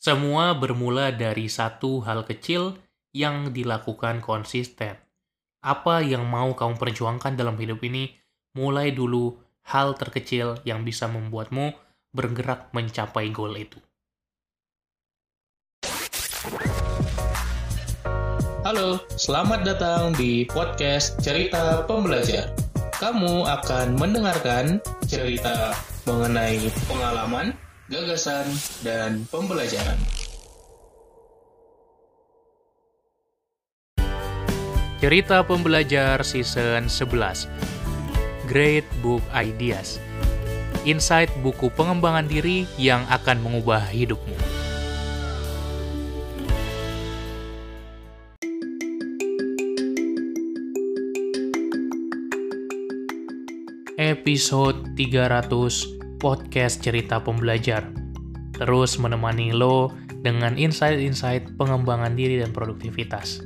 Semua bermula dari satu hal kecil yang dilakukan konsisten. Apa yang mau kamu perjuangkan dalam hidup ini, mulai dulu hal terkecil yang bisa membuatmu bergerak mencapai goal itu. Halo, selamat datang di podcast Cerita Pembelajar. Kamu akan mendengarkan cerita mengenai pengalaman, gagasan, dan pembelajaran. Cerita Pembelajar Season 11 Great Book Ideas Insight buku pengembangan diri yang akan mengubah hidupmu. Episode 300 podcast cerita pembelajar. Terus menemani lo dengan insight-insight pengembangan diri dan produktivitas.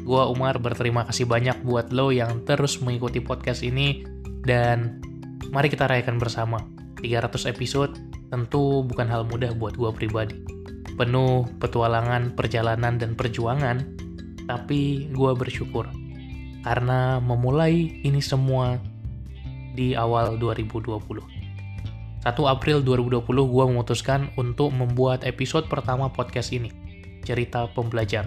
Gua Umar berterima kasih banyak buat lo yang terus mengikuti podcast ini dan mari kita rayakan bersama. 300 episode tentu bukan hal mudah buat gua pribadi. Penuh petualangan, perjalanan, dan perjuangan, tapi gua bersyukur karena memulai ini semua di awal 2020. 1 April 2020 gue memutuskan untuk membuat episode pertama podcast ini, Cerita Pembelajar.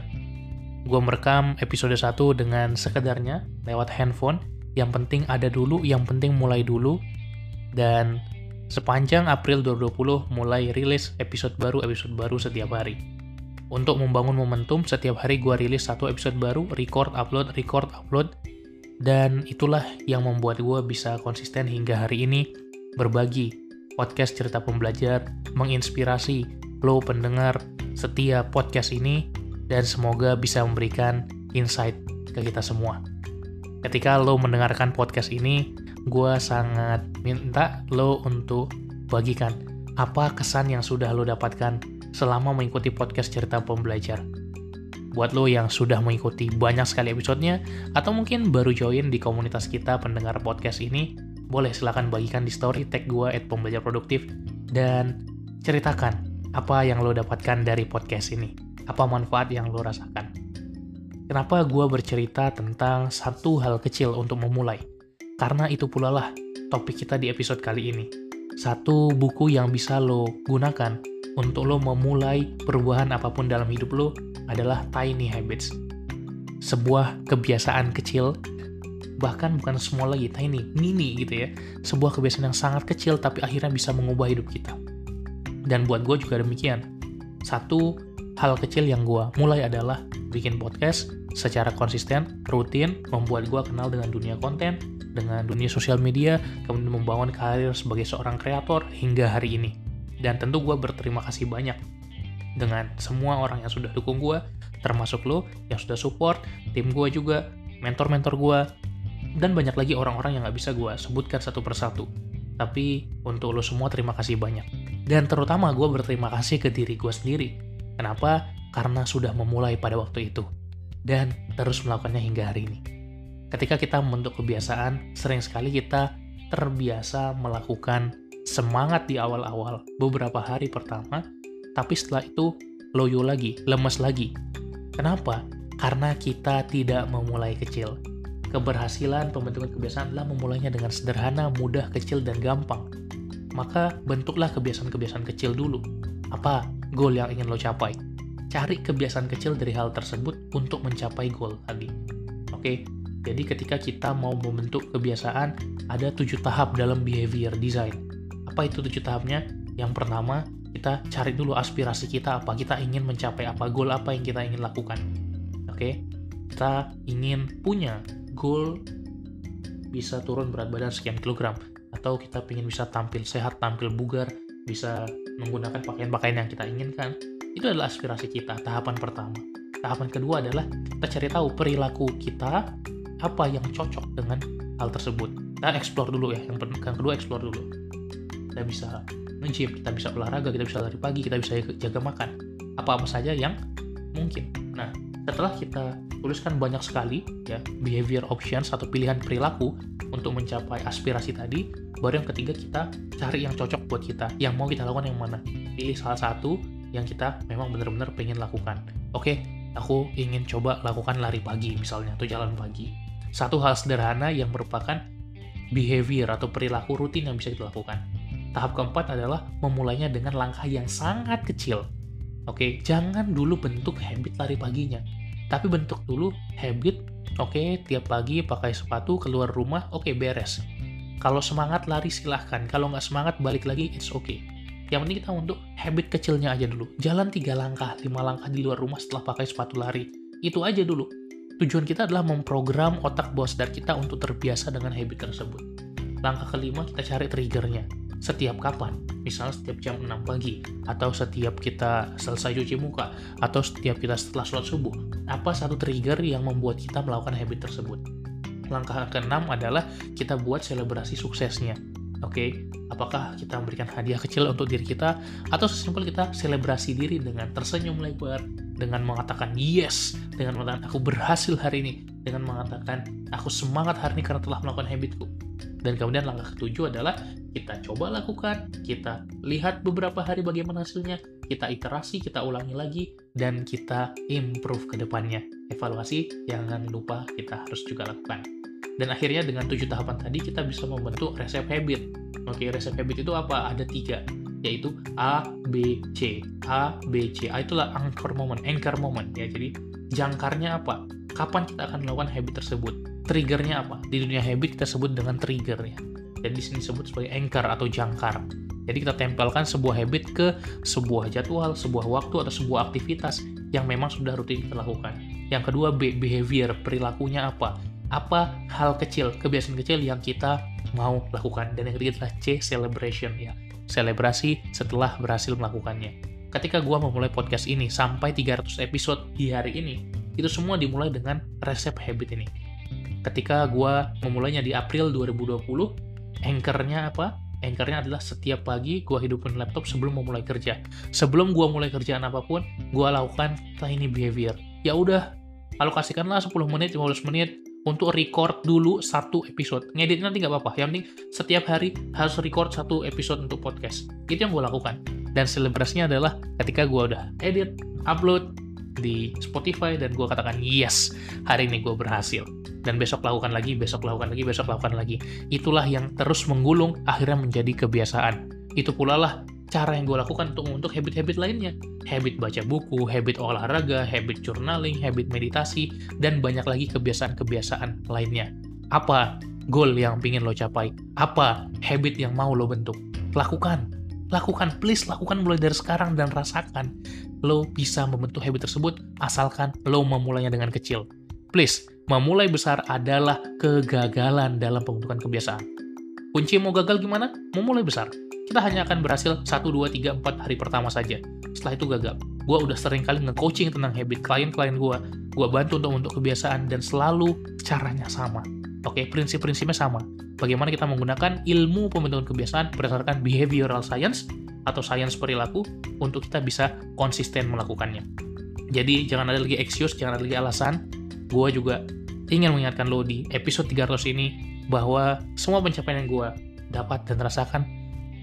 Gue merekam episode 1 dengan sekedarnya lewat handphone, yang penting ada dulu, yang penting mulai dulu, dan sepanjang April 2020 mulai rilis episode baru, episode baru setiap hari. Untuk membangun momentum, setiap hari gue rilis satu episode baru, record, upload, record, upload, dan itulah yang membuat gue bisa konsisten hingga hari ini berbagi podcast cerita pembelajar menginspirasi lo pendengar setia podcast ini dan semoga bisa memberikan insight ke kita semua. Ketika lo mendengarkan podcast ini, gue sangat minta lo untuk bagikan apa kesan yang sudah lo dapatkan selama mengikuti podcast cerita pembelajar. Buat lo yang sudah mengikuti banyak sekali episodenya, atau mungkin baru join di komunitas kita pendengar podcast ini, boleh silahkan bagikan di story tag gue at pembelajar produktif dan ceritakan apa yang lo dapatkan dari podcast ini. Apa manfaat yang lo rasakan? Kenapa gue bercerita tentang satu hal kecil untuk memulai? Karena itu pula lah topik kita di episode kali ini. Satu buku yang bisa lo gunakan untuk lo memulai perubahan apa pun dalam hidup lo adalah Tiny Habits. Sebuah kebiasaan kecil bahkan bukan small lagi, tiny, mini gitu ya. Sebuah kebiasaan yang sangat kecil tapi akhirnya bisa mengubah hidup kita. Dan buat gue juga demikian. Satu hal kecil yang gue mulai adalah bikin podcast secara konsisten, rutin, membuat gue kenal dengan dunia konten, dengan dunia sosial media, kemudian membangun karir sebagai seorang kreator hingga hari ini. Dan tentu gue berterima kasih banyak dengan semua orang yang sudah dukung gue, termasuk lo yang sudah support, tim gue juga, mentor-mentor gue, dan banyak lagi orang-orang yang gak bisa gue sebutkan satu persatu. Tapi untuk lo semua terima kasih banyak. Dan terutama gue berterima kasih ke diri gue sendiri. Kenapa? Karena sudah memulai pada waktu itu. Dan terus melakukannya hingga hari ini. Ketika kita membentuk kebiasaan, sering sekali kita terbiasa melakukan semangat di awal-awal beberapa hari pertama, tapi setelah itu loyo lagi, lemes lagi. Kenapa? Karena kita tidak memulai kecil Keberhasilan pembentukan kebiasaan adalah memulainya dengan sederhana, mudah, kecil, dan gampang. Maka bentuklah kebiasaan-kebiasaan kecil dulu. Apa goal yang ingin lo capai? Cari kebiasaan kecil dari hal tersebut untuk mencapai goal tadi. Oke, jadi ketika kita mau membentuk kebiasaan, ada tujuh tahap dalam behavior design. Apa itu tujuh tahapnya? Yang pertama, kita cari dulu aspirasi kita apa, kita ingin mencapai apa, goal apa yang kita ingin lakukan. Oke, kita ingin punya goal bisa turun berat badan sekian kilogram atau kita ingin bisa tampil sehat, tampil bugar, bisa menggunakan pakaian-pakaian yang kita inginkan, itu adalah aspirasi kita, tahapan pertama. Tahapan kedua adalah kita cari tahu perilaku kita apa yang cocok dengan hal tersebut. Kita explore dulu ya, yang, yang kedua explore dulu. Kita bisa nge-gym, kita bisa olahraga, kita bisa lari pagi, kita bisa jaga makan. Apa-apa saja yang mungkin. Nah, setelah kita tuliskan banyak sekali ya behavior options atau pilihan perilaku untuk mencapai aspirasi tadi, baru yang ketiga kita cari yang cocok buat kita, yang mau kita lakukan yang mana. Pilih salah satu yang kita memang benar-benar pengen lakukan. Oke, aku ingin coba lakukan lari pagi misalnya, atau jalan pagi. Satu hal sederhana yang merupakan behavior atau perilaku rutin yang bisa dilakukan. Tahap keempat adalah memulainya dengan langkah yang sangat kecil. Oke, jangan dulu bentuk habit lari paginya, tapi bentuk dulu habit. Oke, tiap pagi pakai sepatu keluar rumah, oke beres. Kalau semangat lari silahkan, kalau nggak semangat balik lagi, it's okay. Yang penting kita untuk habit kecilnya aja dulu. Jalan tiga langkah, lima langkah di luar rumah setelah pakai sepatu lari. Itu aja dulu. Tujuan kita adalah memprogram otak bawah sadar kita untuk terbiasa dengan habit tersebut. Langkah kelima, kita cari triggernya setiap kapan misalnya setiap jam 6 pagi atau setiap kita selesai cuci muka atau setiap kita setelah sholat subuh apa satu trigger yang membuat kita melakukan habit tersebut langkah keenam adalah kita buat selebrasi suksesnya oke okay? apakah kita memberikan hadiah kecil untuk diri kita atau sesimpel kita selebrasi diri dengan tersenyum lebar dengan mengatakan yes dengan mengatakan aku berhasil hari ini dengan mengatakan aku semangat hari ini karena telah melakukan habitku dan kemudian langkah ketujuh adalah kita coba lakukan, kita lihat beberapa hari bagaimana hasilnya, kita iterasi, kita ulangi lagi, dan kita improve ke depannya. Evaluasi jangan lupa kita harus juga lakukan. Dan akhirnya dengan tujuh tahapan tadi kita bisa membentuk resep habit. Oke, resep habit itu apa? Ada tiga, yaitu A, B, C. A, B, C. A itulah anchor moment, anchor moment ya. Jadi jangkarnya apa? Kapan kita akan melakukan habit tersebut? Triggernya apa? Di dunia habit kita sebut dengan trigger ya. Jadi di sini disebut sebagai anchor atau jangkar. Jadi kita tempelkan sebuah habit ke sebuah jadwal, sebuah waktu atau sebuah aktivitas yang memang sudah rutin kita lakukan. Yang kedua behavior, perilakunya apa? Apa hal kecil, kebiasaan kecil yang kita mau lakukan. Dan yang ketiga adalah C, celebration ya. Selebrasi setelah berhasil melakukannya. Ketika gua memulai podcast ini sampai 300 episode di hari ini, itu semua dimulai dengan resep habit ini ketika gue memulainya di April 2020 anchornya apa anchornya adalah setiap pagi gue hidupin laptop sebelum memulai kerja sebelum gue mulai kerjaan apa pun gue lakukan tiny behavior ya udah alokasikanlah 10 menit 15 menit untuk record dulu satu episode. Ngedit nanti nggak apa-apa. Yang penting setiap hari harus record satu episode untuk podcast. Itu yang gue lakukan. Dan selebrasinya adalah ketika gue udah edit, upload, di Spotify dan gue katakan yes hari ini gue berhasil dan besok lakukan lagi besok lakukan lagi besok lakukan lagi. Itulah yang terus menggulung akhirnya menjadi kebiasaan. Itu pula lah cara yang gue lakukan untuk untuk habit-habit lainnya. Habit baca buku habit olahraga habit journaling habit meditasi dan banyak lagi kebiasaan-kebiasaan lainnya. Apa goal yang pingin lo capai? Apa habit yang mau lo bentuk? Lakukan. Lakukan please lakukan mulai dari sekarang dan rasakan lo bisa membentuk habit tersebut asalkan lo memulainya dengan kecil. Please, memulai besar adalah kegagalan dalam pembentukan kebiasaan. Kunci mau gagal gimana? Memulai besar. Kita hanya akan berhasil 1, 2, 3, 4 hari pertama saja. Setelah itu gagal. Gue udah sering kali nge-coaching tentang habit klien-klien gue. Gue bantu untuk membentuk kebiasaan dan selalu caranya sama. Oke, prinsip-prinsipnya sama. Bagaimana kita menggunakan ilmu pembentukan kebiasaan berdasarkan behavioral science atau sains perilaku untuk kita bisa konsisten melakukannya. Jadi jangan ada lagi excuse, jangan ada lagi alasan. Gue juga ingin mengingatkan lo di episode 300 ini bahwa semua pencapaian yang gue dapat dan rasakan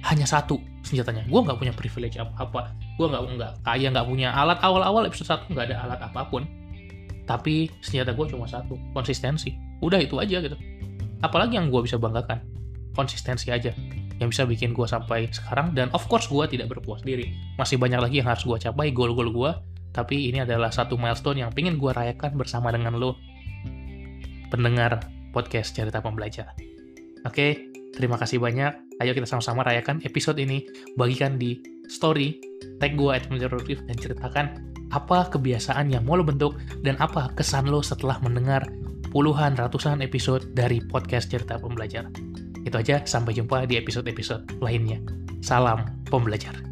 hanya satu senjatanya. Gue nggak punya privilege apa-apa. Gue nggak nggak kaya, nggak punya alat awal-awal episode 1 nggak ada alat apa pun. Tapi senjata gue cuma satu, konsistensi. Udah itu aja gitu. Apalagi yang gue bisa banggakan, konsistensi aja yang bisa bikin gue sampai sekarang dan of course gue tidak berpuas diri masih banyak lagi yang harus gue capai goal-goal gue tapi ini adalah satu milestone yang pengen gue rayakan bersama dengan lo pendengar podcast cerita pembelajar oke terima kasih banyak ayo kita sama-sama rayakan episode ini bagikan di story tag gue at dan ceritakan apa kebiasaan yang mau lo bentuk dan apa kesan lo setelah mendengar puluhan ratusan episode dari podcast cerita pembelajar. Itu aja, sampai jumpa di episode-episode lainnya. Salam pembelajar.